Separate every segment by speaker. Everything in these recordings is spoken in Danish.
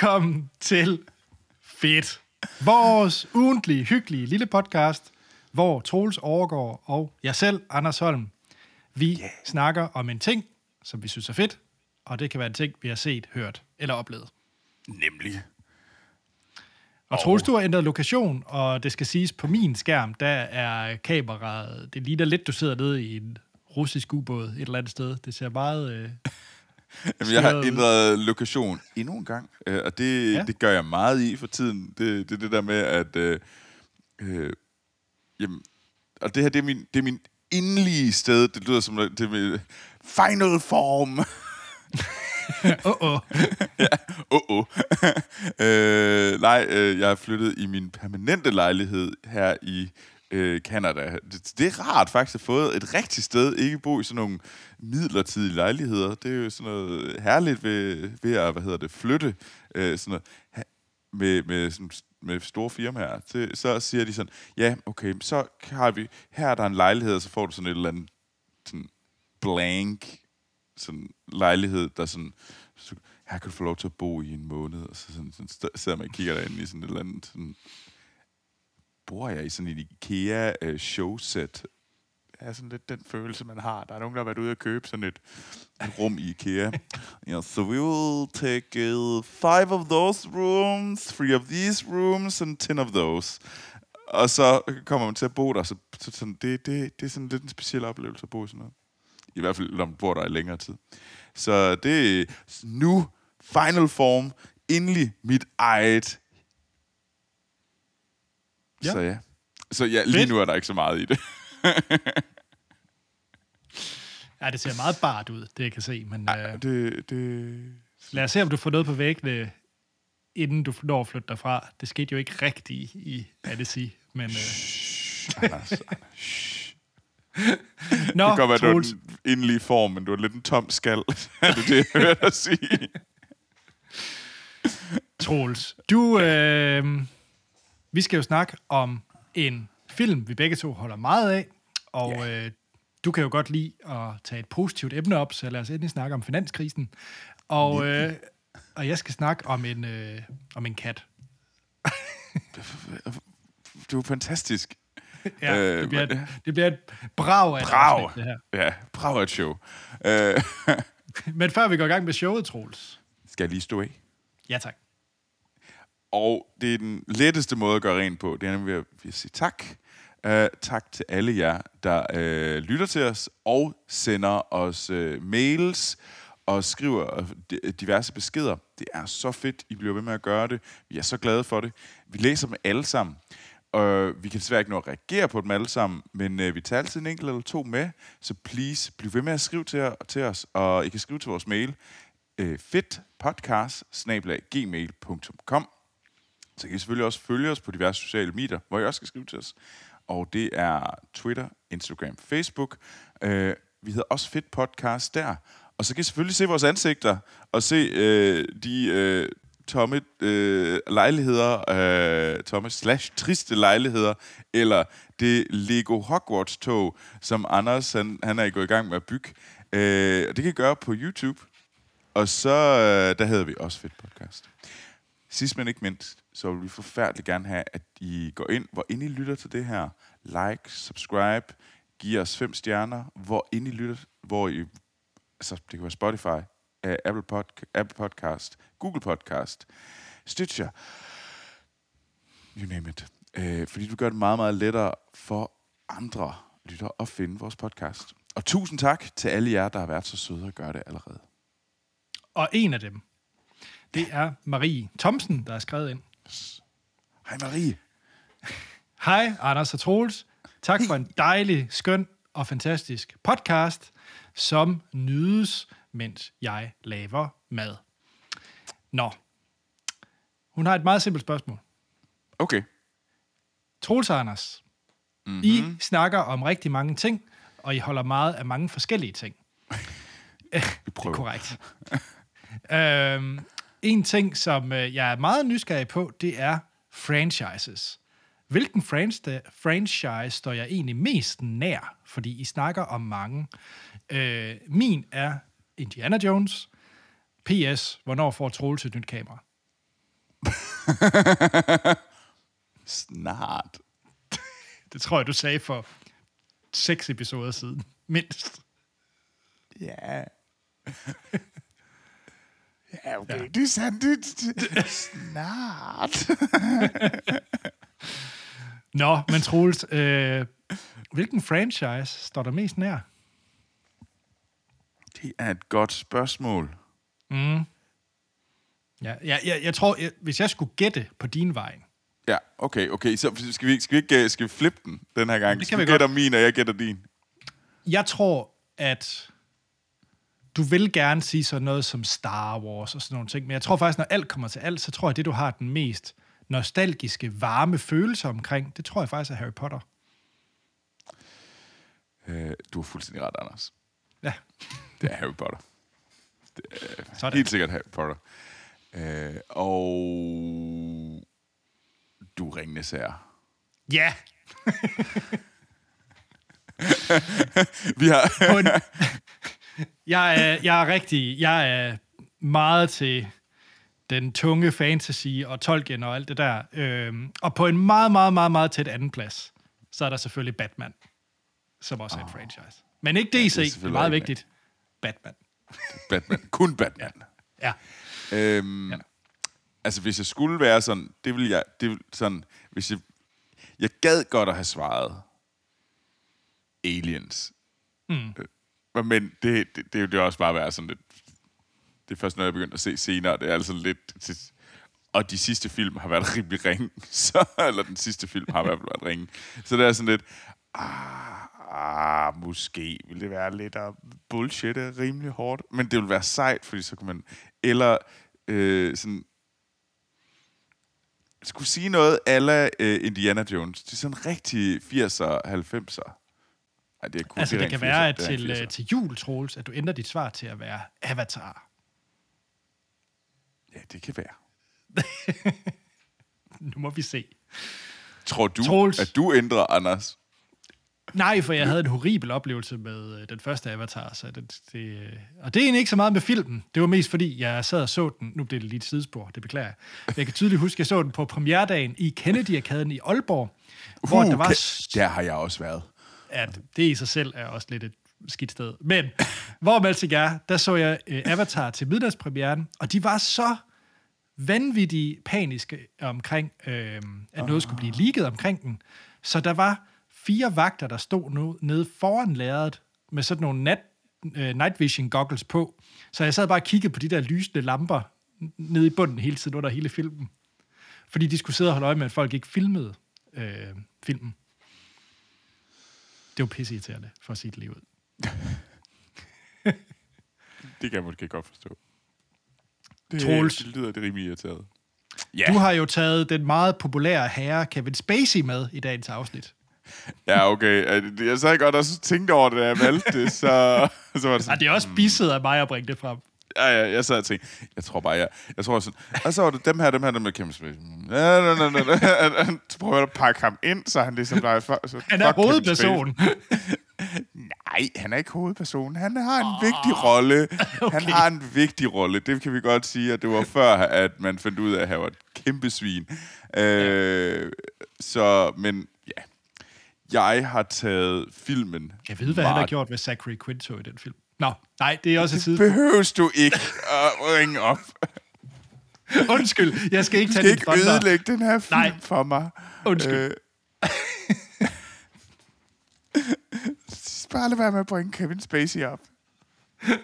Speaker 1: Velkommen til Fedt. Vores ugentlige, hyggelige lille podcast, hvor Troels overgår og jeg selv, Anders Holm, vi yeah. snakker om en ting, som vi synes er fedt, og det kan være en ting, vi har set, hørt eller oplevet.
Speaker 2: Nemlig.
Speaker 1: Og Troels, du har ændret lokation, og det skal siges på min skærm, der er kameraet, det ligner lidt, du sidder nede i en russisk ubåd et eller andet sted. Det ser meget... Øh,
Speaker 2: Jamen, jeg har ændret lokation endnu en gang, øh, og det, ja. det gør jeg meget i for tiden. Det er det, det der med, at... Øh, øh, jamen, og det her, det er min, det er min indlige sted. Det lyder som det er min final form.
Speaker 1: Åh,
Speaker 2: ja, åh, oh, oh. øh, nej, øh, jeg er flyttet i min permanente lejlighed her i øh, Canada. Det, det er rart faktisk at få et rigtigt sted, ikke bo i sådan nogle midlertidige lejligheder. Det er jo sådan noget herligt ved, ved at, hvad hedder det, flytte øh, sådan noget, med, med, sådan, med store firmaer. Det, så siger de sådan, ja, okay, så har vi, her er der en lejlighed, og så får du sådan et eller andet sådan blank sådan lejlighed, der sådan, så, her kan du få lov til at bo i en måned, og så sådan, sådan sidder man og kigger derinde i sådan et eller andet sådan, bor jeg i sådan en IKEA-showset? Øh, det er sådan lidt den følelse, man har. Der er nogen, der har været ude og købe sådan et, et rum i IKEA. yeah, so we will take uh, five of those rooms, three of these rooms, and ten of those. Og så kommer man til at bo der. Så, så sådan, det, det, det er sådan lidt en speciel oplevelse at bo i sådan noget. I hvert fald, når man bor der i længere tid. Så det er nu final form, endelig mit eget Ja. Så ja. Så ja, lige Fedt. nu er der ikke så meget i det.
Speaker 1: ja, det ser meget bart ud, det jeg kan se. Men,
Speaker 2: ja, øh, det, det...
Speaker 1: Lad os se, om du får noget på væggene, inden du når at flytte derfra. Det skete jo ikke rigtigt i Annecy, men...
Speaker 2: Shh, øh... Anders, Nå, det kan godt være, du er en indelig form, men du er lidt en tom skal. er det det, jeg hører dig sige?
Speaker 1: Troels, du... Øh vi skal jo snakke om en film, vi begge to holder meget af, og yeah. øh, du kan jo godt lide at tage et positivt emne op, så lad os endelig snakke om finanskrisen. Og, øh, og jeg skal snakke om en, øh, om en kat.
Speaker 2: du er fantastisk.
Speaker 1: ja, øh, det, bliver et, det bliver et brav af
Speaker 2: brav. det her. Ja, brav af et show. Øh.
Speaker 1: Men før vi går i gang med showet, Troels.
Speaker 2: Skal jeg lige stå af?
Speaker 1: Ja, tak.
Speaker 2: Og det er den letteste måde at gøre rent på. Det er nemlig ved at sige tak. Uh, tak til alle jer, der uh, lytter til os og sender os uh, mails og skriver diverse beskeder. Det er så fedt, I bliver ved med at gøre det. Vi er så glade for det. Vi læser dem alle sammen. Og vi kan desværre ikke nå at reagere på dem alle sammen, men uh, vi tager altid en enkelt eller to med, så please, bliv ved med at skrive til, til os, og I kan skrive til vores mail, uh, fedtpodcast så kan I selvfølgelig også følge os på diverse sociale medier, hvor I også skal skrive til os. Og det er Twitter, Instagram, Facebook. Øh, vi hedder også Fit Podcast der. Og så kan I selvfølgelig se vores ansigter og se øh, de øh, tomme øh, lejligheder, øh, tomme slash triste lejligheder, eller det Lego Hogwarts-tog, som Anders han, han er gået i gang med at bygge. Øh, og det kan I gøre på YouTube. Og så, øh, der hedder vi også Fedt Podcast. Sidst men ikke mindst, så vil vi forfærdeligt gerne have, at I går ind, hvor ind I lytter til det her. Like, subscribe, giv os fem stjerner, hvor ind I lytter, hvor I, altså det kan være Spotify, eh, Apple, Pod, Apple Podcast, Google Podcast, Stitcher, you name it. Uh, fordi du gør det meget, meget lettere for andre lytter at finde vores podcast. Og tusind tak til alle jer, der har været så søde at gøre det allerede.
Speaker 1: Og en af dem, det er Marie Thomsen, der er skrevet ind.
Speaker 2: Hej Marie.
Speaker 1: Hej Anders og Troels. Tak for en dejlig, skøn og fantastisk podcast, som nydes, mens jeg laver mad. Nå. Hun har et meget simpelt spørgsmål.
Speaker 2: Okay.
Speaker 1: Troels og Anders, mm-hmm. I snakker om rigtig mange ting, og I holder meget af mange forskellige ting.
Speaker 2: Vi prøver.
Speaker 1: Det er korrekt. øhm, en ting, som øh, jeg er meget nysgerrig på, det er franchises. Hvilken franchise står jeg egentlig mest nær? Fordi I snakker om mange. Øh, min er Indiana Jones. P.S. Hvornår får Troels et nyt kamera?
Speaker 2: Snart.
Speaker 1: Det tror jeg, du sagde for seks episoder siden. Mindst.
Speaker 2: Ja. ja, okay, ja. det er sandt. Det, det, snart.
Speaker 1: Nå, men Troels, øh, hvilken franchise står der mest nær?
Speaker 2: Det er et godt spørgsmål.
Speaker 1: Mm. Ja, ja, ja, jeg tror, jeg, hvis jeg skulle gætte på din vej,
Speaker 2: Ja, okay, okay. Så skal vi, skal vi ikke skal vi flippe den den her gang?
Speaker 1: Det
Speaker 2: Skal
Speaker 1: kan vi
Speaker 2: du gætter
Speaker 1: godt.
Speaker 2: min, og jeg gætter din.
Speaker 1: jeg tror, at du vil gerne sige sådan noget som Star Wars og sådan nogle ting, men jeg tror faktisk, når alt kommer til alt, så tror jeg, det du har den mest nostalgiske, varme følelse omkring, det tror jeg faktisk er Harry Potter.
Speaker 2: Øh, du har fuldstændig ret, Anders.
Speaker 1: Ja,
Speaker 2: Det er Harry Potter. Det er
Speaker 1: sådan.
Speaker 2: helt sikkert Harry Potter. Øh, og du Ringnes Herre.
Speaker 1: Ja,
Speaker 2: Vi har...
Speaker 1: på en, jeg, er, jeg er rigtig, jeg er meget til den tunge fantasy og Tolkien og alt det der. Øhm, og på en meget, meget, meget, meget tæt anden plads, så er der selvfølgelig Batman, som også er en franchise. Men ikke DC, ja, det, er det er meget
Speaker 2: ikke,
Speaker 1: vigtigt. Batman.
Speaker 2: Batman. Kun Batman.
Speaker 1: Ja.
Speaker 2: Øhm,
Speaker 1: Ja.
Speaker 2: ja. Altså, hvis jeg skulle være sådan, det vil jeg, det vil sådan, hvis jeg, jeg gad godt at have svaret Aliens.
Speaker 1: Mm.
Speaker 2: Øh, men det, det, det, vil jo også bare være sådan lidt, det er først noget, jeg begyndte at se senere, det er altså lidt, det, og de sidste film har været rimelig ringe, så, eller den sidste film har i hvert fald været ringe. Så det er sådan lidt, ah, ah måske vil det være lidt at bullshitte rimelig hårdt, men det vil være sejt, fordi så kan man, eller øh, sådan, jeg skulle sige noget ala øh, Indiana Jones. Det er sådan rigtig 80'er, 90'er. Ej, det er kun,
Speaker 1: Altså, det
Speaker 2: en
Speaker 1: kan
Speaker 2: 80'er,
Speaker 1: være, at
Speaker 2: det
Speaker 1: til,
Speaker 2: 80'er.
Speaker 1: øh, til jul, Troels, at du ændrer dit svar til at være Avatar.
Speaker 2: Ja, det kan være.
Speaker 1: Nu må vi se.
Speaker 2: Tror du,
Speaker 1: Troels.
Speaker 2: at du ændrer, Anders?
Speaker 1: Nej, for jeg havde en horribel oplevelse med øh, den første Avatar. Så det, det, øh, og det er egentlig ikke så meget med filmen. Det var mest fordi, jeg sad og så den. Nu blev det lige et sidespor, det beklager jeg. Men Jeg kan tydeligt huske, at jeg så den på premieredagen i Kennedy Arkaden i Aalborg. hvor der var...
Speaker 2: Der har jeg også været
Speaker 1: at det i sig selv er også lidt et skidt sted. Men hvor man altså er, der så jeg øh, Avatar til middagspremieren, og de var så vanvittigt paniske omkring, øh, at noget skulle blive ligget omkring den. Så der var fire vagter, der stod nu nede foran lærredet med sådan nogle nat, øh, night vision goggles på. Så jeg sad bare og kiggede på de der lysende lamper nede i bunden hele tiden under hele filmen. Fordi de skulle sidde og holde øje med, at folk ikke filmede øh, filmen. Det var pisseirriterende, for det lige ud.
Speaker 2: Det kan jeg måske godt forstå. Det,
Speaker 1: Troels.
Speaker 2: det lyder det rimelig irriteret. Ja,
Speaker 1: Du har jo taget den meget populære herre Kevin Spacey med i dagens afsnit.
Speaker 2: ja okay. Jeg sad godt og tænkte over det, da jeg valgte det, så, så var det sådan,
Speaker 1: det er også bisset af mig at bringe det frem.
Speaker 2: Ja, ja, jeg sad og tænkte, jeg tror bare, jeg, jeg tror sådan, og så var det dem her, dem her, dem med Kevin Spacey. Ja, na, na, na. Så prøver jeg at pakke ham ind, så han ligesom bare... Så, så,
Speaker 1: Han er
Speaker 2: fuck Kevin
Speaker 1: hovedperson.
Speaker 2: Nej, han er ikke hovedperson. Han har en oh. vigtig rolle. Okay. Han har en vigtig rolle. Det kan vi godt sige, at det var før, at man fandt ud af, at han var et kæmpe svin. Øh, så, men ja. Jeg har taget filmen...
Speaker 1: Jeg ved, hvad han har gjort ved Zachary Quinto i den film. Nå, nej, det er også tidspunkt.
Speaker 2: Behøves du ikke at ringe op?
Speaker 1: Undskyld, jeg skal ikke tage din
Speaker 2: ikke ødelægge den her film
Speaker 1: Nej.
Speaker 2: for mig.
Speaker 1: Undskyld.
Speaker 2: Øh, bare lad være med at bringe Kevin Spacey op.
Speaker 1: dig,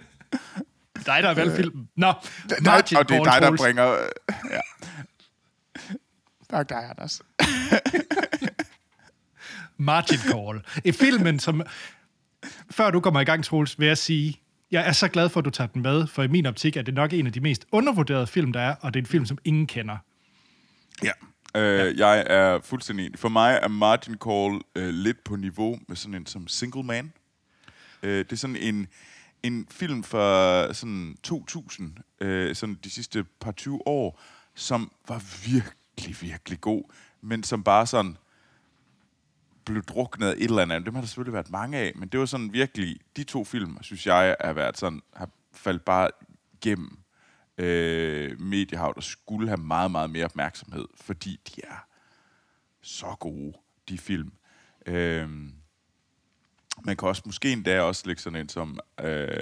Speaker 1: der har valgt filmen. Nå,
Speaker 2: Nej,
Speaker 1: Martin
Speaker 2: og det er dig, der bringer... øh, Ja. Tak dig, Anders.
Speaker 1: Margin Call. I filmen, som... Før du kommer i gang, Troels, vil jeg sige, jeg er så glad for, at du tager den med, for i min optik er det nok en af de mest undervurderede film, der er, og det er en film, som ingen kender.
Speaker 2: Ja. Øh, jeg er fuldstændig enig. For mig er Margin Call øh, lidt på niveau med sådan en som Single Man. Øh, det er sådan en, en film fra sådan 2000, øh, sådan de sidste par 20 år, som var virkelig, virkelig god, men som bare sådan blev druknet af et eller andet. Dem har der selvfølgelig været mange af, men det var sådan virkelig, de to film, synes jeg, har været sådan, har faldt bare gennem. øh, mediehav, der skulle have meget, meget mere opmærksomhed, fordi de er så gode, de film. Øh, man kan også måske endda også lægge sådan en som, øh,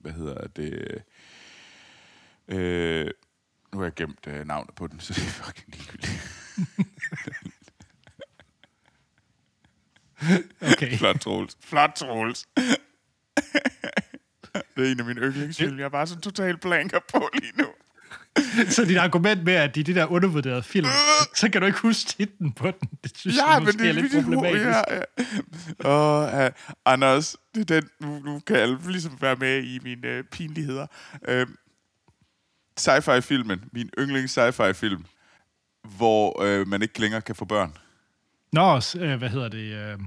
Speaker 2: hvad hedder det, øh, nu har jeg gemt øh, navnet på den, så det er fucking ligegyldigt.
Speaker 1: Okay.
Speaker 2: Flot, Troels. Flot, Troels. det er en af mine yndlingsfilm. Jeg er bare sådan totalt blanker på lige nu.
Speaker 1: Så dit argument med, at de er de der undervurderede film, så kan du ikke huske titlen på den. Det synes
Speaker 2: Ja,
Speaker 1: jeg
Speaker 2: men
Speaker 1: måske
Speaker 2: det
Speaker 1: er lidt problematisk.
Speaker 2: Ja, ja. Og uh, Anders, det er den, nu, nu kan alle ligesom være med i mine uh, pinligheder. Uh, sci-fi-filmen, min yndlings sci-fi-film, hvor uh, man ikke længere kan få børn.
Speaker 1: Nå, øh, hvad hedder det? Øh,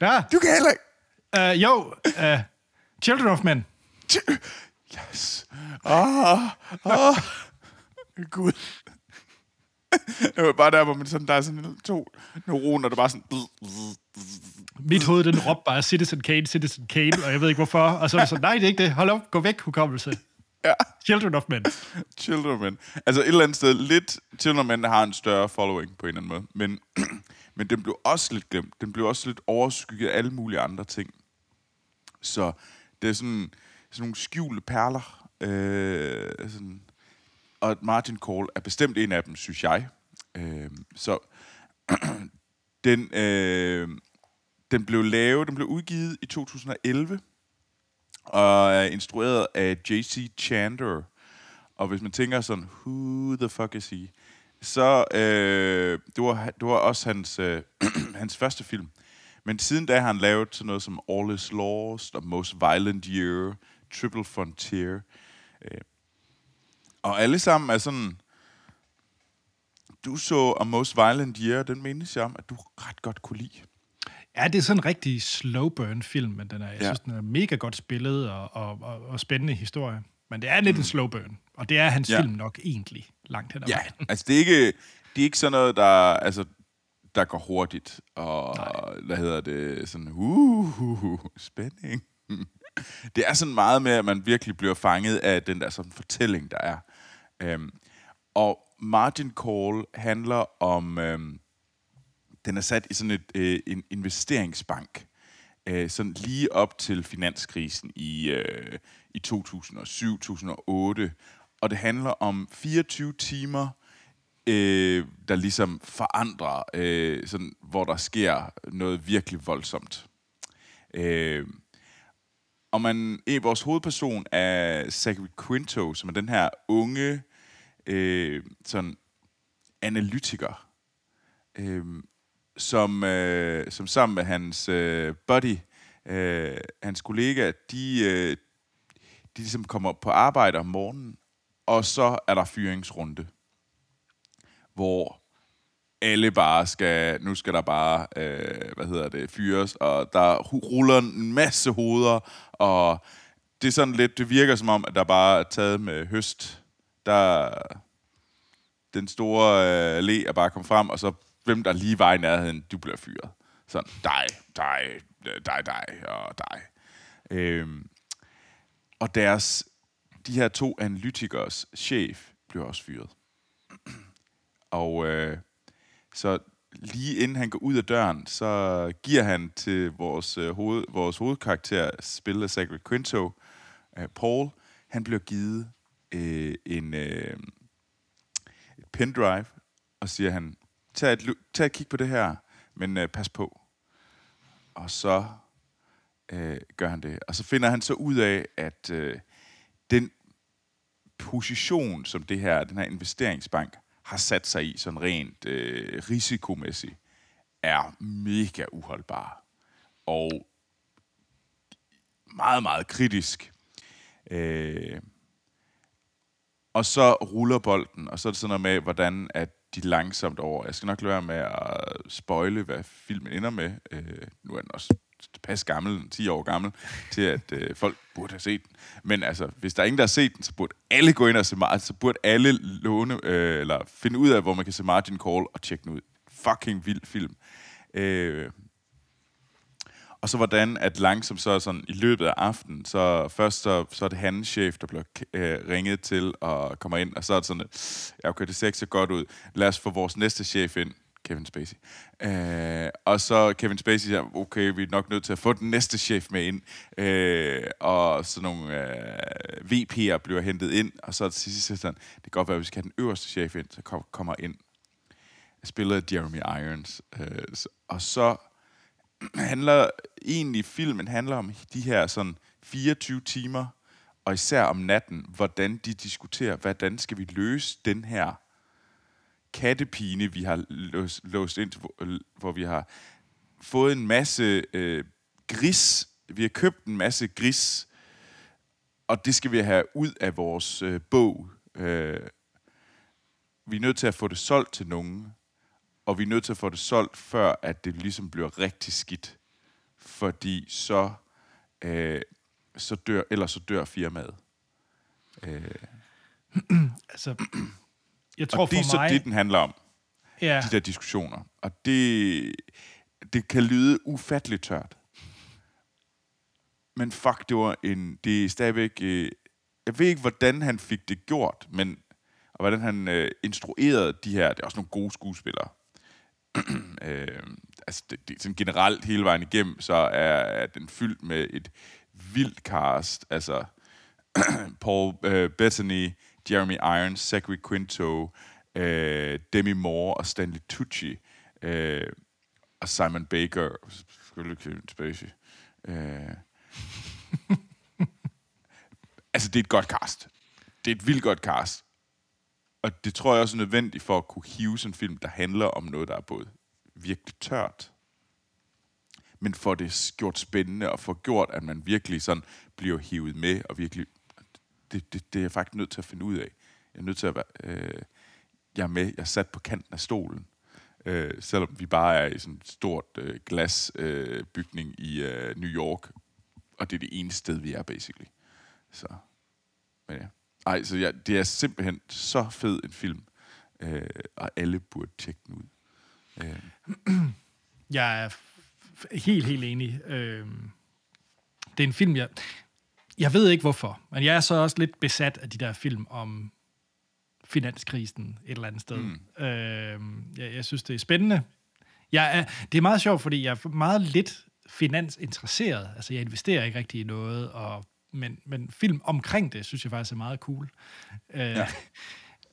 Speaker 1: ja,
Speaker 2: Du kan heller ikke.
Speaker 1: øh, jo, øh, Children of Men.
Speaker 2: Yes. Åh, åh. Gud. Det var bare der, hvor man sådan, der er sådan to neuroner, der bare sådan...
Speaker 1: Mit hoved, den råbte bare Citizen Kane, Citizen Kane, og jeg ved ikke hvorfor. Og så er det sådan, nej, det er ikke det. Hold op, gå væk, hukommelse.
Speaker 2: Ja.
Speaker 1: Children of Men.
Speaker 2: Children of Men. Altså et eller andet sted, lidt Children of Men har en større following på en eller anden måde. Men, men den blev også lidt glemt. Den blev også lidt overskygget af alle mulige andre ting. Så det er sådan, sådan nogle skjulte perler. Øh, sådan. Og Martin Call er bestemt en af dem, synes jeg. Øh, så den, øh, den blev lavet, den blev udgivet i 2011 og er instrueret af J.C. Chandler. Og hvis man tænker sådan, who the fuck is he? Så øh, det, var, det var også hans, øh, hans første film. Men siden da har han lavet sådan noget som All is Lost, og Most Violent Year, Triple Frontier. Øh, og alle sammen er sådan... Du så A Most Violent Year, den menes jeg om, at du ret godt kunne lide.
Speaker 1: Ja, det er sådan en rigtig slow burn film, men den er, jeg
Speaker 2: Ja.
Speaker 1: synes, den er mega godt spillet og, og, og, og spændende historie. Men det er lidt mm. en slow burn, og det er hans
Speaker 2: Ja.
Speaker 1: film nok egentlig langt hen ad
Speaker 2: Ja, altså det er ikke, det er ikke sådan noget, der, altså, der går hurtigt, og
Speaker 1: Nej.
Speaker 2: hvad hedder det, sådan, uh, uh, uh, spænding. Det er sådan meget med, at man virkelig bliver fanget af den der sådan fortælling, der er. Øhm, og Margin Call handler om, øhm, den er sat i sådan et, øh, en investeringsbank, øh, sådan lige op til finanskrisen i, øh, i 2007-2008. Og det handler om 24 timer, øh, der ligesom forandrer, øh, sådan, hvor der sker noget virkelig voldsomt. Øh, og man, en, vores hovedperson er Zachary Quinto, som er den her unge øh, sådan analytiker, øh, som, øh, som sammen med hans øh, buddy, øh, hans kollega, de, øh, de ligesom kommer på arbejde om morgenen, og så er der fyringsrunde, hvor alle bare skal, nu skal der bare, øh, hvad hedder det, fyres, og der ruller en masse hoveder, og det er sådan lidt, det virker som om, at der bare er taget med høst. Der, den store øh, le er bare kommet frem, og så hvem der lige var i nærheden, du bliver fyret. Sådan, dig, dig, dig, dig, og dig. Øhm, og deres, de her to analytikers chef blev også fyret. Og øh, så lige inden han går ud af døren, så giver han til vores, øh, hoved, vores hovedkarakter, spillet af Zachary Quinto, øh, Paul, han bliver givet øh, en øh, et pendrive, og siger han, tag et, tag et kig på det her, men øh, pas på. Og så øh, gør han det. Og så finder han så ud af, at øh, den position, som det her, den her investeringsbank har sat sig i, sådan rent øh, risikomæssigt, er mega uholdbar. Og meget, meget kritisk. Øh, og så ruller bolden, og så er det sådan noget med, hvordan at de langsomt over... Jeg skal nok lade være med at spoile, hvad filmen ender med. Øh, nu er den også pas gammel, 10 år gammel, til at øh, folk burde have set den. Men altså, hvis der er ingen, der har set den, så burde alle gå ind og se Margin, så burde alle låne, øh, eller finde ud af, hvor man kan se Margin Call og tjekke den ud. Fucking vild film. Øh, og så hvordan, at langsomt så sådan i løbet af aftenen, så først så, så er det hans chef, der bliver øh, ringet til og kommer ind, og så er det sådan, at, ja, okay, det ser ikke så godt ud. Lad os få vores næste chef ind, Kevin Spacey. Øh, og så Kevin Spacey siger, okay, vi er nok nødt til at få den næste chef med ind. Øh, og så nogle øh, VP'er bliver hentet ind, og så til sidst sådan, det kan godt være, at vi skal have den øverste chef ind, så kom, kommer ind. Spillet af Jeremy Irons. Øh, og så handler egentlig filmen handler om de her sådan 24 timer, og især om natten, hvordan de diskuterer, hvordan skal vi løse den her kattepine, vi har låst, låst ind, hvor, øh, hvor vi har fået en masse øh, gris. Vi har købt en masse gris, og det skal vi have ud af vores øh, bog. Øh, vi er nødt til at få det solgt til nogen, og vi er nødt til at få det solgt, før at det ligesom bliver rigtig skidt. Fordi så, øh, så dør, eller så dør firmaet. Øh.
Speaker 1: altså, jeg tror
Speaker 2: og det er så
Speaker 1: mig...
Speaker 2: det, den handler om.
Speaker 1: ja,
Speaker 2: De der diskussioner. Og det, det kan lyde ufatteligt tørt. Men fuck, det var en... Det er stadigvæk... Øh, jeg ved ikke, hvordan han fik det gjort, men... Og hvordan han øh, instruerede de her... Det er også nogle gode skuespillere. øh, altså, det, det, sådan generelt hele vejen igennem, så er, er den fyldt med et vildt cast. Altså, Paul øh, Bettany, Jeremy Irons, Zachary Quinto, øh, Demi Moore og Stanley Tucci, øh, og Simon Baker, selvfølgelig Kevin Spacey. Øh. altså, det er et godt cast. Det er et vildt godt cast. Og det tror jeg også er nødvendigt for at kunne hive sådan en film, der handler om noget, der er både virkelig tørt, men for det gjort spændende, og for gjort, at man virkelig sådan bliver hivet med, og virkelig, det, det, det er jeg faktisk nødt til at finde ud af. Jeg er nødt til at være, øh, jeg er med, jeg er sat på kanten af stolen, øh, selvom vi bare er i sådan et stort øh, glasbygning øh, bygning i øh, New York, og det er det eneste sted, vi er, basically. Så, men ja. Ej, så ja, det er simpelthen så fed en film, øh, og alle burde tjekke den ud. Øh,
Speaker 1: Jeg er helt, helt enig. Øhm, det er en film, jeg... Jeg ved ikke hvorfor, men jeg er så også lidt besat af de der film om finanskrisen et eller andet sted. Mm. Øhm, jeg, jeg synes, det er spændende. Jeg er, det er meget sjovt, fordi jeg er meget lidt finansinteresseret. Altså, jeg investerer ikke rigtig i noget, og, men, men film omkring det, synes jeg faktisk er meget cool. Øh, ja.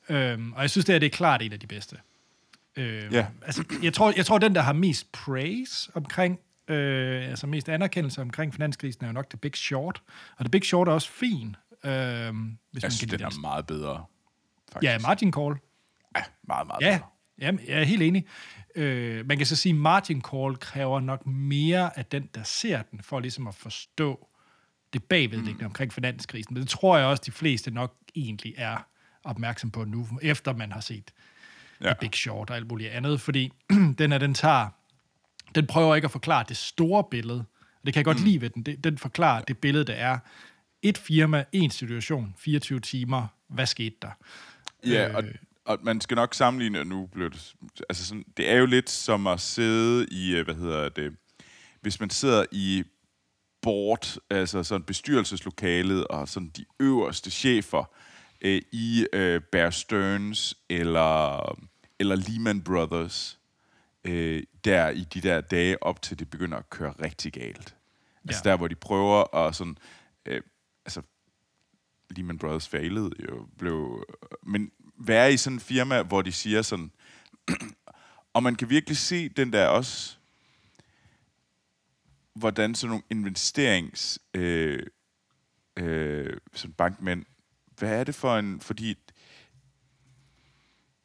Speaker 1: øhm, og jeg synes, det, her, det er klart en af de bedste. Øh,
Speaker 2: Ja.
Speaker 1: altså, jeg, tror, jeg tror, den, der har mest praise omkring, øh, altså mest anerkendelse omkring finanskrisen, er jo nok The Big Short. Og The Big Short er også fin, øh, hvis
Speaker 2: jeg
Speaker 1: man
Speaker 2: synes,
Speaker 1: kan
Speaker 2: den er meget bedre, faktisk.
Speaker 1: Ja, Margin Call.
Speaker 2: Ja, meget, meget
Speaker 1: Ja,
Speaker 2: bedre.
Speaker 1: ja jeg er helt enig. Øh, man kan så sige, at Margin Call kræver nok mere af den, der ser den, for ligesom at forstå det bagvedliggende mm. omkring finanskrisen. Men det tror jeg også, de fleste nok egentlig er opmærksom på nu, efter man har set
Speaker 2: Ja.
Speaker 1: ja. Big Short og alt muligt andet, fordi den er, den tager, den prøver ikke at forklare det store billede, og det kan jeg godt mm. lide ved den, det, den forklarer det billede, der er et firma, en situation, 24 timer, hvad skete der?
Speaker 2: Ja, og, og man skal nok sammenligne, og nu blev det... Altså sådan, det er jo lidt som at sidde i, øh, hvad hedder det... Hvis man sidder i board, altså sådan bestyrelseslokalet, og sådan de øverste chefer øh, i øh, Bear Stearns eller, eller Lehman Brothers, øh, der i de der dage op til det begynder at køre rigtig galt. Altså
Speaker 1: Ja.
Speaker 2: der, hvor de prøver at sådan... Øh, altså, Lehman Brothers failede jo, blev... Men være i sådan en firma, hvor de siger sådan... og man kan virkelig se den der også... Hvordan sådan nogle investerings... Øh, øh, sådan bankmænd... Hvad er det for en... Fordi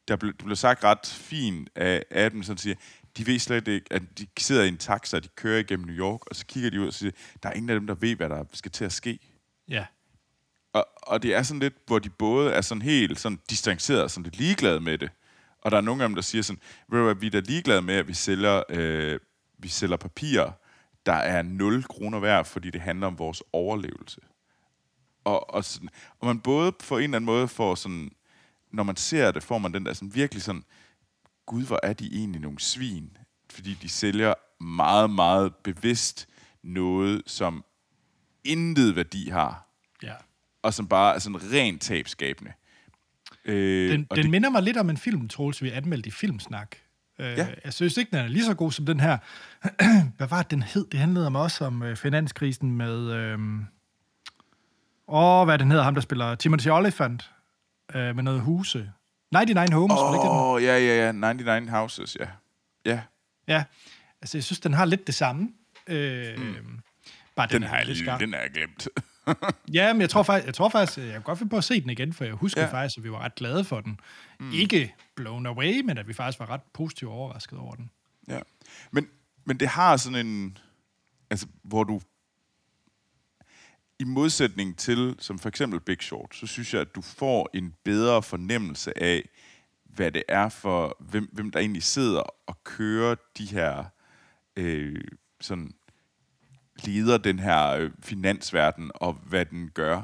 Speaker 2: der blev, det blev sagt ret fint af, af dem, sådan siger, de ved slet ikke, at de sidder i en taxa, og de kører igennem New York, og så kigger de ud og siger, der er ingen af dem, der ved, hvad der skal til at ske.
Speaker 1: Ja,
Speaker 2: Og, og det er sådan lidt, hvor de både er sådan helt sådan distanceret og sådan lidt ligeglade med det. Og der er nogle af dem, der siger sådan, ved du hvad, vi er da ligeglade med, at vi sælger, øh, vi sælger papirer, der er 0 kroner værd, fordi det handler om vores overlevelse. Og, og, sådan, og man både på en eller anden måde får sådan, når man ser det, får man den der sådan virkelig sådan, gud, hvor er de egentlig nogle svin, fordi de sælger meget, meget bevidst noget, som intet værdi har,
Speaker 1: Ja.
Speaker 2: og som bare er sådan rent tabskabende. Øh,
Speaker 1: Den, den
Speaker 2: det,
Speaker 1: minder mig lidt om en film, Troels, vi anmeldte i Filmsnak. Øh,
Speaker 2: Ja.
Speaker 1: Jeg synes ikke, den er lige så god som den her. Hvad var det, den hed? Det handlede om også om øh, finanskrisen med... Øh, åh, hvad den hedder, ham der spiller Timothy Olyphant øh, med noget huse. 99 Homes, var det ikke det, den?
Speaker 2: Åh, oh, ja, ja, ja. 99 Houses, ja. Ja,
Speaker 1: Ja, altså jeg synes, den har lidt det samme. Øh, mm. Bare den,
Speaker 2: den,
Speaker 1: er lidt skarp.
Speaker 2: den jeg glemt.
Speaker 1: Ja, men jeg tror faktisk, jeg, tror faktisk, jeg kan godt finde på at se den igen, for jeg husker
Speaker 2: ja.
Speaker 1: faktisk, at vi var ret glade for den. Mm. Ikke blown away, men at vi faktisk var ret positivt overrasket over den.
Speaker 2: Ja. Men, men det har sådan en... Altså, hvor du... I modsætning til, som for eksempel Big Short, så synes jeg, at du får en bedre fornemmelse af, hvad det er for, hvem, hvem der egentlig sidder og kører de her, øh, sådan, leder den her øh, finansverden, og hvad den gør.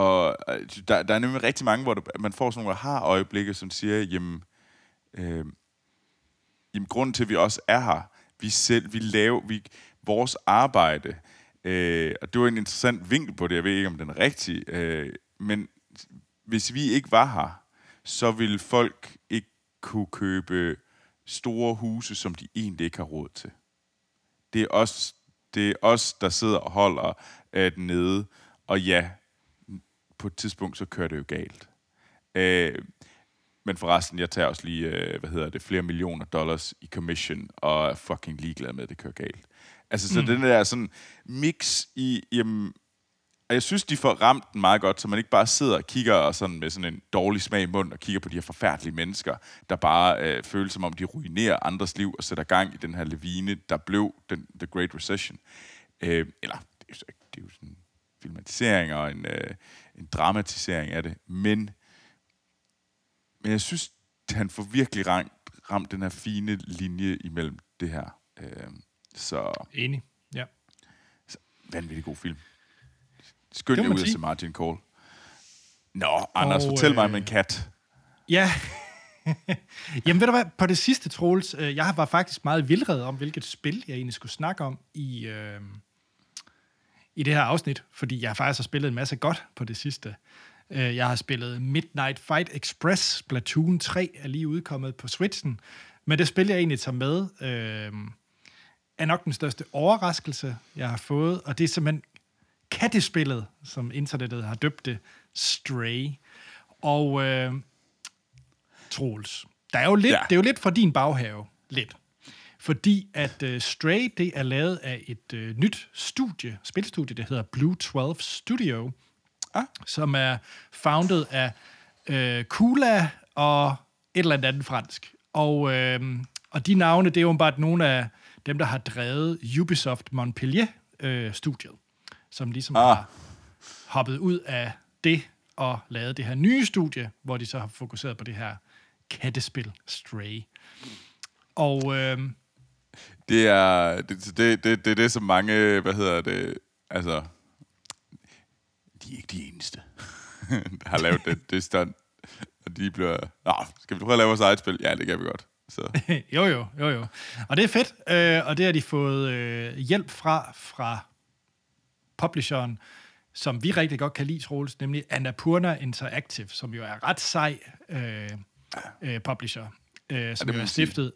Speaker 2: Og øh, der, der er nemlig rigtig mange, hvor du, man får sådan nogle har øjeblikke, som siger, jamen, øh, jamen, grunden til, at vi også er her, vi selv, vi laver, vi, vores arbejde, øh, og det var en interessant vinkel på det, jeg ved ikke, om den er rigtig, øh, men hvis vi ikke var her, så ville folk ikke kunne købe store huse, som de egentlig ikke har råd til. Det er os, det er os der sidder og holder øh, den nede, og ja, på et tidspunkt, så kører det jo galt. Øh, men forresten, jeg tager også lige, øh, hvad hedder det, flere millioner dollars i commission, og er fucking ligeglad med, at det kører galt. Altså, så mm. den der sådan mix i, jamen, og jeg synes, de får ramt den meget godt, så man ikke bare sidder og kigger og sådan med sådan en dårlig smag i munden og kigger på de her forfærdelige mennesker, der bare øh, føler som om, de ruinerer andres liv og sætter gang i den her levine, der blev den, The Great Recession. Øh, eller, det er, jo det er jo sådan en filmatisering og en, øh, en dramatisering af det, men, men jeg synes, han får virkelig ramt, ramt den her fine linje imellem det her. Øh, så
Speaker 1: Enig. Ja.
Speaker 2: vanvittig god film. Skynd jer ud og se Martin Cole. Nå, Anders,
Speaker 1: Og,
Speaker 2: fortæl mig
Speaker 1: øh,
Speaker 2: om en kat.
Speaker 1: Ja. Jamen ved du hvad, på det sidste, Troels, øh, jeg var faktisk meget vildred om, hvilket spil jeg egentlig skulle snakke om i, øh, i det her afsnit, fordi jeg faktisk har spillet en masse godt på det sidste. Øh, jeg har spillet Midnight Fight Express, Splatoon 3 er lige udkommet på Switchen, men det spil, jeg egentlig tager med, øh, er nok den største overraskelse, jeg har fået, og det er simpelthen kattespillet, som internettet har døbt det, Stray. Og øh, Troels, der er jo lidt,
Speaker 2: Ja.
Speaker 1: ja. det er jo lidt fra din baghave, lidt. Fordi at uh, Stray, det er lavet af et uh, nyt studie, spilstudie, der hedder Blue 12 Studio,
Speaker 2: Ah.
Speaker 1: som er founded af uh, Kula og et eller andet fransk. Og, uh, og de navne, det er jo bare nogle af dem, der har drevet Ubisoft Montpellier-studiet, som ligesom
Speaker 2: ah.
Speaker 1: har hoppet ud af det og lavet det her nye studie, hvor de så har fokuseret på det her kattespil Stray. Og øh,
Speaker 2: Det er det, det, det, det, er det, som mange, hvad hedder det, altså, de er ikke de eneste, der har lavet det, det stunt. Og de bliver, nå, skal vi prøve at lave vores eget spil? Ja, det kan vi godt. Så,
Speaker 1: jo, jo, jo, jo. Og det er fedt, øh, og det har de fået øh, hjælp fra, fra publisheren, som vi rigtig godt kan lide, Troels, nemlig Annapurna Interactive, som jo er ret sej øh, øh, publisher, øh, som
Speaker 2: må
Speaker 1: jo er
Speaker 2: man sige.
Speaker 1: stiftet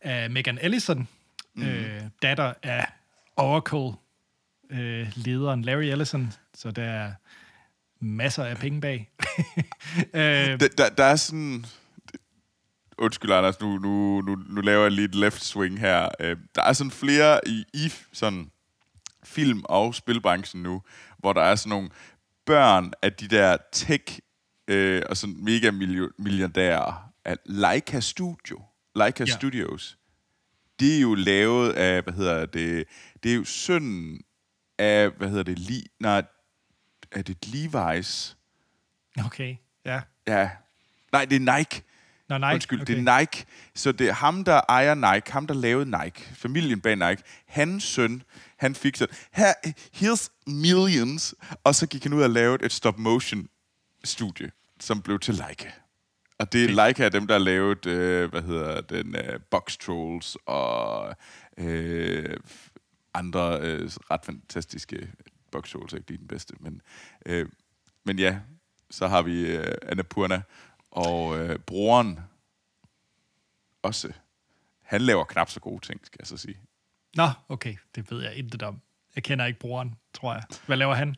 Speaker 1: af Megan Ellison, mm. øh, datter af Oracle-lederen Larry Ellison, så der er masser af penge bag. øh,
Speaker 2: der, der, der er sådan... Undskyld, Anders, nu, nu, nu, nu laver jeg lige et left swing her. Øh, Der er sådan flere i, i sådan film- og spilbranchen nu, hvor der er sådan nogle børn af de der tech øh, og sådan mega milli- milliardærer af Leica Studio. Leica
Speaker 1: ja.
Speaker 2: Studios. Det er jo lavet af, hvad hedder det, det er jo sønnen af, hvad hedder det, Li, nej, er det Levi's?
Speaker 1: okay, ja.
Speaker 2: Ja. Nej, det er Nike.
Speaker 1: Nå, nej,
Speaker 2: Undskyld,
Speaker 1: okay.
Speaker 2: det er Nike. Så det er ham, der ejer Nike, ham, der lavede Nike, familien bag Nike. Hans søn, han fik sådan, her, here's millions, og så gik han ud og lavede et stop-motion-studie, som blev til Leica. Og det er Leica, dem, der har lavet, øh, hvad hedder den, øh, Box Trolls og øh, andre øh, ret fantastiske boxshows, ikke lige den bedste. Men, øh, men ja, så har vi øh, Annapurna, og øh, broren også. Han laver knap så gode ting, skal jeg så sige.
Speaker 1: Nå, okay, det ved jeg intet om. Jeg kender ikke broren, tror jeg. Hvad laver han?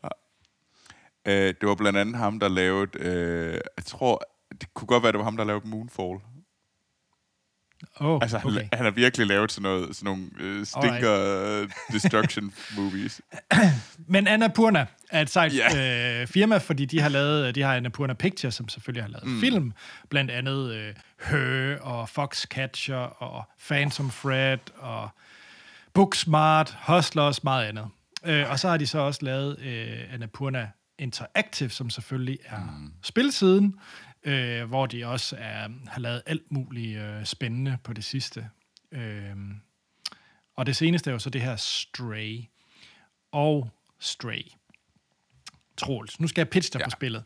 Speaker 2: Øh, det var blandt andet ham, der lavede... Øh, jeg tror, det kunne godt være, det var ham, der lavede Moonfall.
Speaker 1: Oh,
Speaker 2: Altså, han,
Speaker 1: okay.
Speaker 2: han har virkelig lavet sådan, noget, sådan nogle øh, stinker uh, destruction movies.
Speaker 1: Men Annapurna er et sejt yeah. øh, firma, fordi de har lavet, de har Annapurna Pictures, som selvfølgelig har lavet mm. film, blandt andet øh, Her og Foxcatcher og Phantom Fred og Booksmart, Hustlers, meget andet. Øh, og så har de så også lavet øh, Annapurna Interactive, som selvfølgelig er mm. spilsiden, øh, hvor de også er, har lavet alt muligt øh, spændende på det sidste. Øh, og det seneste er jo så det her Stray. Og Stray. Troels, nu skal jeg pitche dig ja. på spillet.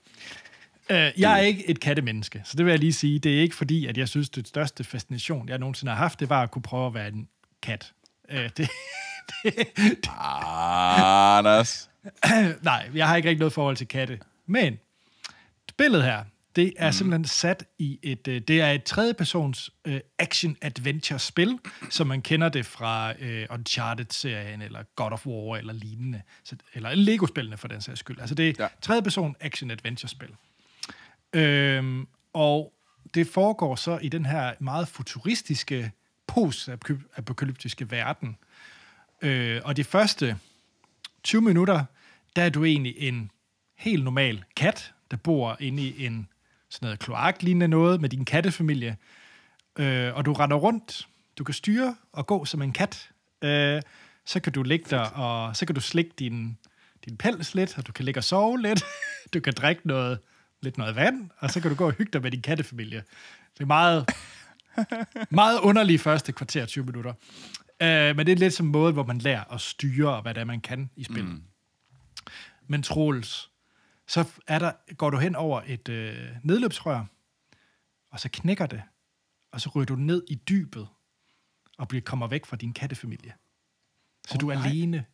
Speaker 1: Uh, jeg er ikke et kattemenneske, så det vil jeg lige sige. Det er ikke fordi, at jeg synes, det største fascination, jeg nogensinde har haft, det var at kunne prøve at være en kat. Uh, det, det,
Speaker 2: Ah, Anders.
Speaker 1: nej, jeg har ikke rigtig noget forhold til katte. Men spillet her, det er mm. simpelthen sat i et... øh, Det er et tredjepersons øh, action-adventure-spil, som man kender det fra øh, Uncharted-serien, eller God of War, eller lignende. Så, eller Lego-spillene, for den sags skyld. Altså, det er
Speaker 2: Ja.
Speaker 1: ja. tredjeperson action-adventure-spil. Øhm, og det foregår så i den her meget futuristiske, post-apokalyptiske verden. Øh, og de første 20 minutter, der er du egentlig en helt normal kat, der bor inde i en sådan noget kloaklignende noget med din kattefamilie. Øh, og du render rundt, du kan styre og gå som en kat. Øh, så kan du ligge der, og så kan du slikke din, din pels lidt, og du kan ligge og sove lidt. Du kan drikke noget, lidt noget vand, og så kan du gå og hygge dig med din kattefamilie. Det er meget, meget underlige første kvarter 20 minutter. Øh, men det er lidt som måde, hvor man lærer at styre, og hvad det er, man kan i spillet. Mm. Men Troels, så er der, går du hen over et øh, nedløbsrør, og så knækker det, og så ryger du ned i dybet, og bliver, kommer væk fra din kattefamilie. Så
Speaker 2: Åh,
Speaker 1: du er
Speaker 2: nej.
Speaker 1: alene.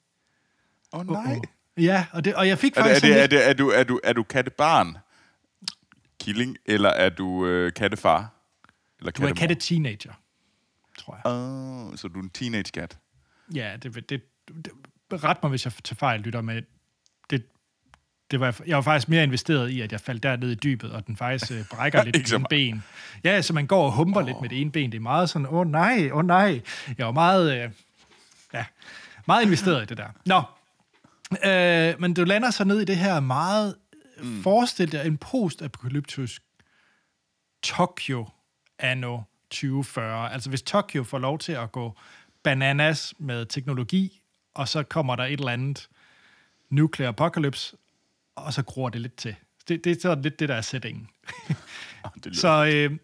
Speaker 2: Åh, oh, nej.
Speaker 1: Uh-oh. Ja, og, det, og jeg fik
Speaker 2: Er, det,
Speaker 1: faktisk
Speaker 2: er, det, er, det, er, du, er, du, er du kattebarn? Killing? Eller er du øh, kattefar? Eller
Speaker 1: du er
Speaker 2: kattemor?
Speaker 1: katte-teenager, tror jeg.
Speaker 2: Oh, så du er en teenage-kat?
Speaker 1: Ja, det, det, det, ret mig, hvis jeg tager fejl, lytter med. Det, var, jeg var faktisk mere investeret i, at jeg faldt derned i dybet, og den faktisk øh, brækker lidt med ben. Ja, så man går og humper oh. lidt med det ene ben. Det er meget sådan, åh oh, nej, åh oh, nej. Jeg var meget, øh, ja, meget investeret i det der. Nå, øh, men du lander så ned i det her meget, mm. forestil dig en post-apokalyptisk Tokyo anno 2040. Altså hvis Tokyo får lov til at gå bananas med teknologi, og så kommer der et eller andet nuclear apocalypse, og så gror det lidt til. Det, det er sådan lidt det, der er
Speaker 2: lyder-
Speaker 1: Så øh,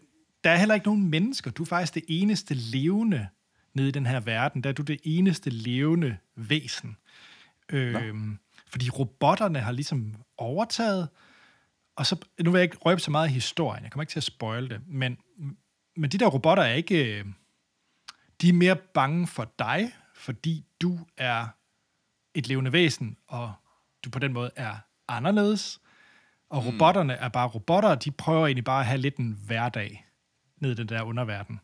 Speaker 1: der er heller ikke nogen mennesker. Du er faktisk det eneste levende nede i den her verden. Der er du det eneste levende væsen. Øh, fordi robotterne har ligesom overtaget, og så, nu vil jeg ikke røbe så meget i historien, jeg kommer ikke til at spoil det, men, men de der robotter er ikke, øh, de er mere bange for dig, fordi du er et levende væsen, og du på den måde er anderledes. Og robotterne er bare robotter, og de prøver egentlig bare at have lidt en hverdag ned i den der underverden.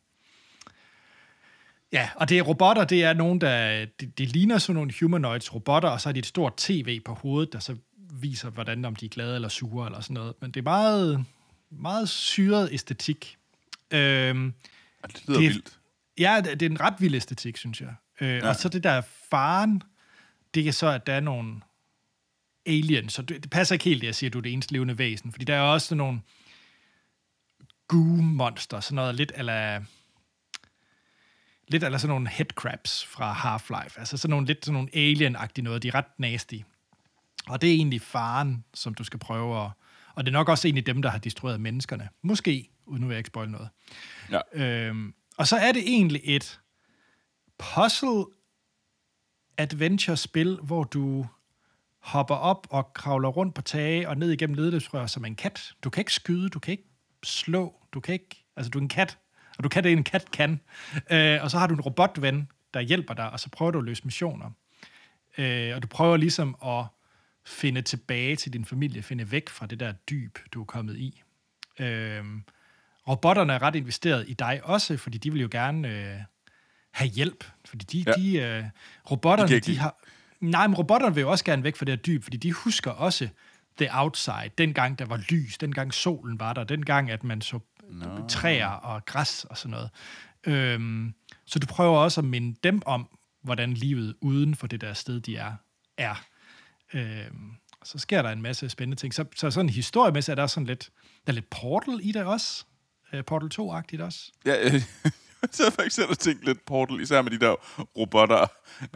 Speaker 1: Ja, og det er robotter, det er nogen, der de, de ligner sådan nogle humanoids robotter, og så har de et stort tv på hovedet, der så viser, hvordan om de er glade eller sure eller sådan noget. Men det er meget, meget syret æstetik. Øhm,
Speaker 2: det lyder
Speaker 1: det-
Speaker 2: vildt.
Speaker 1: Ja, det det er en ret vild æstetik, synes jeg. Øh, ja. Og så det der faren, det er så, at der er nogle aliens, så det, det passer ikke helt, det jeg siger, at du er det eneste levende væsen, fordi der er også sådan nogle goo-monster, sådan noget lidt eller lidt eller sådan nogle headcrabs fra Half-Life, altså sådan nogle lidt sådan nogle alien-agtige noget, de er ret nasty. Og det er egentlig faren, som du skal prøve at, og det er nok også egentlig dem, der har destrueret menneskerne. Måske, uden nu vil jeg ikke spoil noget.
Speaker 2: Ja.
Speaker 1: Øhm, og så er det egentlig et puzzle adventure-spil, hvor du hopper op og kravler rundt på tage og ned igennem ledløbsrør som en kat. Du kan ikke skyde, du kan ikke slå, du kan ikke... Altså, du er en kat, og du kan det, en kat kan. Øh, og så har du en robotven, der hjælper dig, og så prøver du at løse missioner. Øh, og du prøver ligesom at finde tilbage til din familie, finde væk fra det der dyb, du er kommet i. Øh, robotterne er ret investeret i dig også, fordi de vil jo gerne øh, have hjælp. Fordi de,
Speaker 2: Ja.
Speaker 1: de øh, robotterne,
Speaker 2: De
Speaker 1: de, har... Nej, men robotterne vil jo også gerne væk fra det her dyb, fordi de husker også the outside, dengang der var lys, dengang solen var der, dengang at man så no. træer og græs og sådan noget. Øhm, så du prøver også at minde dem om, hvordan livet uden for det der sted, de er, er. Øhm, så sker der en masse spændende ting. Så, så sådan historiemæssigt er der sådan lidt, der er lidt Portal i det også. Øh, Portal 2-agtigt også.
Speaker 2: Ja, øh, så har jeg faktisk selv tænkt lidt Portal, især med de der robotter.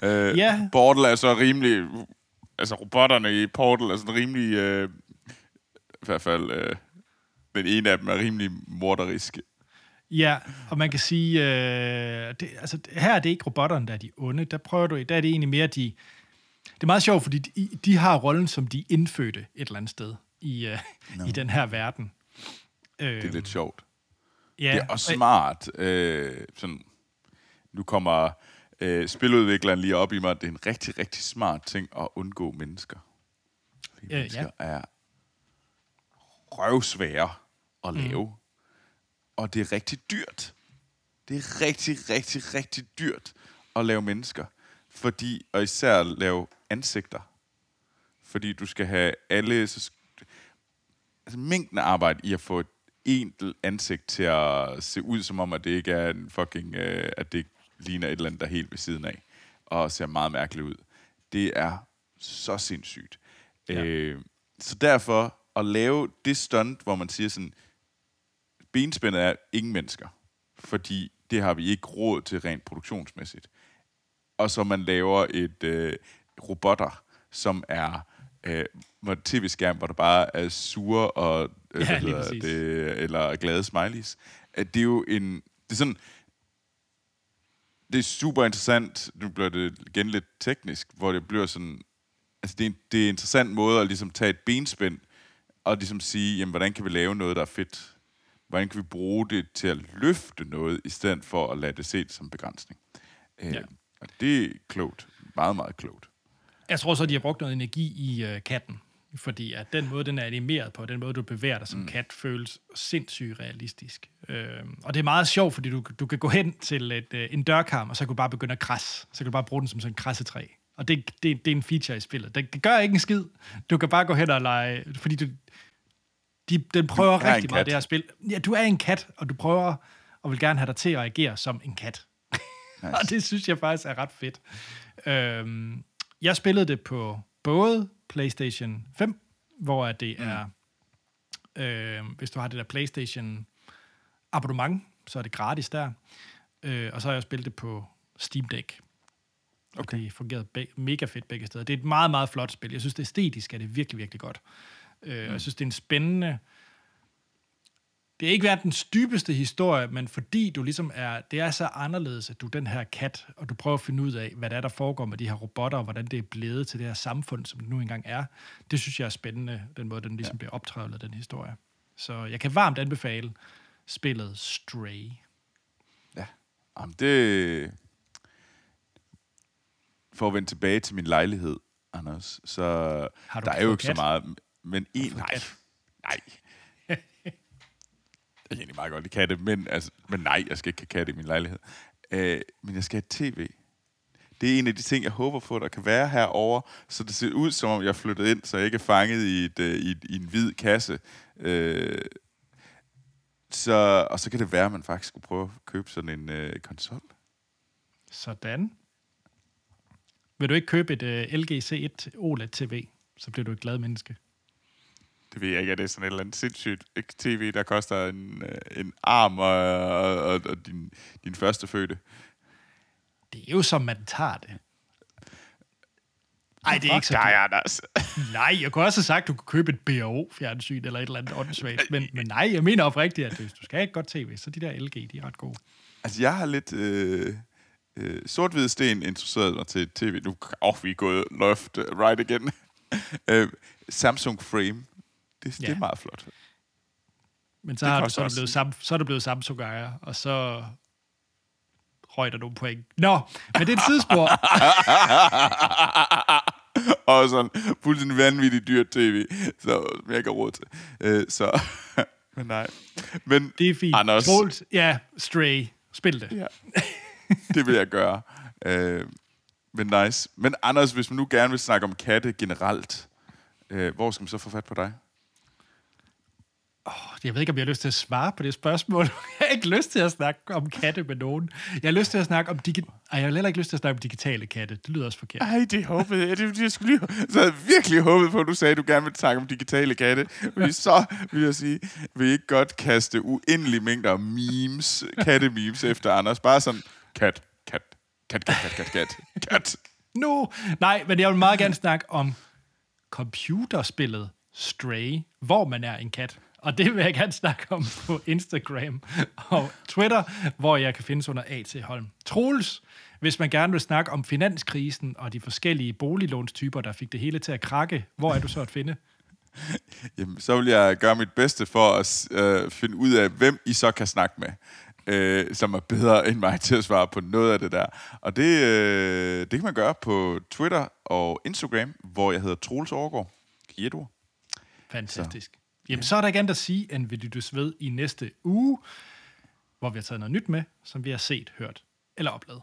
Speaker 2: Øh,
Speaker 1: Ja.
Speaker 2: Portal er så rimelig... Altså, robotterne i Portal er sådan rimelig... Øh, I hvert fald... Øh, den ene af dem er rimelig morderisk.
Speaker 1: Ja, og man kan sige, øh, det, altså, her er det ikke robotterne, der er de onde. Der prøver du, der er det egentlig mere de... Det er meget sjovt, fordi de, de har rollen som de indfødte et eller andet sted i, øh, no. i den her verden.
Speaker 2: Det er lidt sjovt.
Speaker 1: Ja,
Speaker 2: Det er også smart. Øh, sådan, nu kommer øh, spiludvikleren lige op i mig, det er en rigtig, rigtig smart ting at undgå mennesker. Fordi
Speaker 1: Øh, ja.
Speaker 2: mennesker er røvsvære at lave. Mm. Og det er rigtig dyrt. Det er rigtig, rigtig, rigtig dyrt at lave mennesker. Fordi, og især at lave ansigter. Fordi du skal have alle... Så, altså mængden af arbejde i at få et enkelt ansigt til at se ud, som om, at det ikke er en fucking... Øh, at det ligner et eller andet, der er helt ved siden af. Og ser meget mærkeligt ud. Det er så sindssygt.
Speaker 1: Ja.
Speaker 2: Øh, så derfor at lave det stunt, hvor man siger sådan, benspændet er ingen mennesker, fordi det har vi ikke råd til rent produktionsmæssigt. Og så man laver et øh, robotter, som er øh, tv-skærm, hvor der bare er sure og
Speaker 1: Ja,
Speaker 2: hvad
Speaker 1: lige
Speaker 2: hedder det, eller glade smileys. At det er jo en... Det er sådan... Det er super interessant. Nu bliver det igen lidt teknisk, hvor det bliver sådan... Altså, det er en, det er en interessant måde at ligesom tage et benspænd og ligesom sige, jamen, hvordan kan vi lave noget, der er fedt? Hvordan kan vi bruge det til at løfte noget, i stedet for at lade det se det som begrænsning? Øh,
Speaker 1: Ja.
Speaker 2: Og det er klogt. Meget, meget klogt.
Speaker 1: Jeg tror så, de har brugt noget energi i øh, katten. Fordi at den måde, den er animeret på, den måde, du bevæger dig som mm. kat, føles sindssygt realistisk. Øh, og det er meget sjovt, fordi du, du kan gå hen til et, øh, en dørkarm, og så kan du bare begynde at krasse. Så kan du bare bruge den som sådan en krassetræ. Og det, det, det er en feature i spillet. Det, det gør ikke en skid. Du kan bare gå hen og lege, fordi du, de, den prøver
Speaker 2: er en
Speaker 1: rigtig meget, det her spil. Ja, du er en kat, og du prøver og vil gerne have dig til at agere som en kat. Nice. og det synes jeg faktisk er ret fedt. Øhm, jeg spillede det på både PlayStation 5, hvor at det er, øh, hvis du har det der PlayStation abonnement, så er det gratis der. Øh, og så har jeg spillet det på Steam Deck. Okay. Det fungerede be- mega fedt begge steder. Det er et meget, meget flot spil. Jeg synes, det æstetisk er det virkelig, virkelig godt. Øh, mm. Jeg synes, det er en spændende... Det er ikke verdens dybeste historie, men fordi du ligesom er... Det er så anderledes, at du er den her kat, og du prøver at finde ud af, hvad der er, der foregår med de her robotter, og hvordan det er blevet til det her samfund, som det nu engang er. Det synes jeg er spændende, den måde, den ligesom ja. bliver optrævlet, den historie. Så jeg kan varmt anbefale spillet Stray.
Speaker 2: Ja. Jamen, det... For at vende tilbage til min lejlighed, Anders, så
Speaker 1: Har du
Speaker 2: der er jo ikke så
Speaker 1: kat?
Speaker 2: meget... Men en... Nej. Nej. Jeg kan egentlig meget godt lide katte, men, altså, men nej, jeg skal ikke have katte i min lejlighed. Øh, men jeg skal have tv. Det er en af de ting, jeg håber på, der kan være herover, så det ser ud, som om jeg er flyttet ind, så jeg ikke er fanget i, et, øh, i, et, i en hvid kasse. Øh, så, og så kan det være, at man faktisk skulle prøve at købe sådan en øh, konsol.
Speaker 1: Sådan. Vil du ikke købe et øh, LG C1 OLED-TV, så bliver du et glad menneske.
Speaker 2: Det ved jeg ikke, at det er sådan et eller andet sindssygt tv, der koster en, øh, en arm og, og, og, og din, din første fødte.
Speaker 1: Det er jo som man tager det. Ej, det er ikke så
Speaker 2: dig. Anders.
Speaker 1: Nej, jeg kunne også have sagt, at du kunne købe et BRO-fjernsyn eller et eller andet åndssvagt. Men, men nej, jeg mener oprigtigt, at hvis du skal have et godt tv, så de der LG, de er ret gode.
Speaker 2: Altså, jeg har lidt øh, øh, sort-hvid sten interesseret mig til tv. Nu oh, vi er gået loft uh, right igen. øh, Samsung Frame. Det, ja. det er meget flot.
Speaker 1: Men så,
Speaker 2: Det
Speaker 1: har du, så, er du blevet sam, så er du blevet Samsung-ejer, og så røg der nogle point. Nå, men det er et sidespor.
Speaker 2: og sådan fuldstændig vanvittigt dyrt tv, så jeg ikke råd til. Øh, så, men nej. Men
Speaker 1: Det er fint.
Speaker 2: Anders,
Speaker 1: Troels, ja, Stray. Spil det.
Speaker 2: ja, det vil jeg gøre. Øh, men nice. Men Anders, hvis man nu gerne vil snakke om katte generelt, øh, hvor skal man så få fat på dig?
Speaker 1: Jeg ved ikke, om jeg har lyst til at svare på det spørgsmål. Jeg har ikke lyst til at snakke om katte med nogen. Jeg har lyst til at snakke om digi- Ej, jeg har heller ikke lyst til at snakke om digitale katte. Det lyder også forkert.
Speaker 2: Ej, det håbede jeg. Det, jeg skulle lige, så havde jeg virkelig håbet på, at du sagde, at du gerne ville snakke om digitale katte. Fordi så vil jeg sige, vil I ikke godt kaste uendelige mængder memes, katte-memes efter Anders. Bare sådan, kat, kat, kat, kat, kat, kat, kat, kat.
Speaker 1: No. Nej, men jeg vil meget gerne snakke om computerspillet Stray, hvor man er en kat. Og det vil jeg gerne snakke om på Instagram og Twitter, hvor jeg kan findes under A.T. Holm. Troels, hvis man gerne vil snakke om finanskrisen og de forskellige boliglånstyper, der fik det hele til at krakke, hvor er du så at finde?
Speaker 2: Jamen, så vil jeg gøre mit bedste for at øh, finde ud af, hvem I så kan snakke med. Øh, som er bedre end mig til at svare på noget af det der. Og det, øh, det kan man gøre på Twitter og Instagram, hvor jeg hedder Troels Overgaard. I et ord.
Speaker 1: Fantastisk. Så. Jamen, så er der ikke andet at sige, end vi lyttes ved i næste uge, hvor vi har taget noget nyt med, som vi har set, hørt eller oplevet.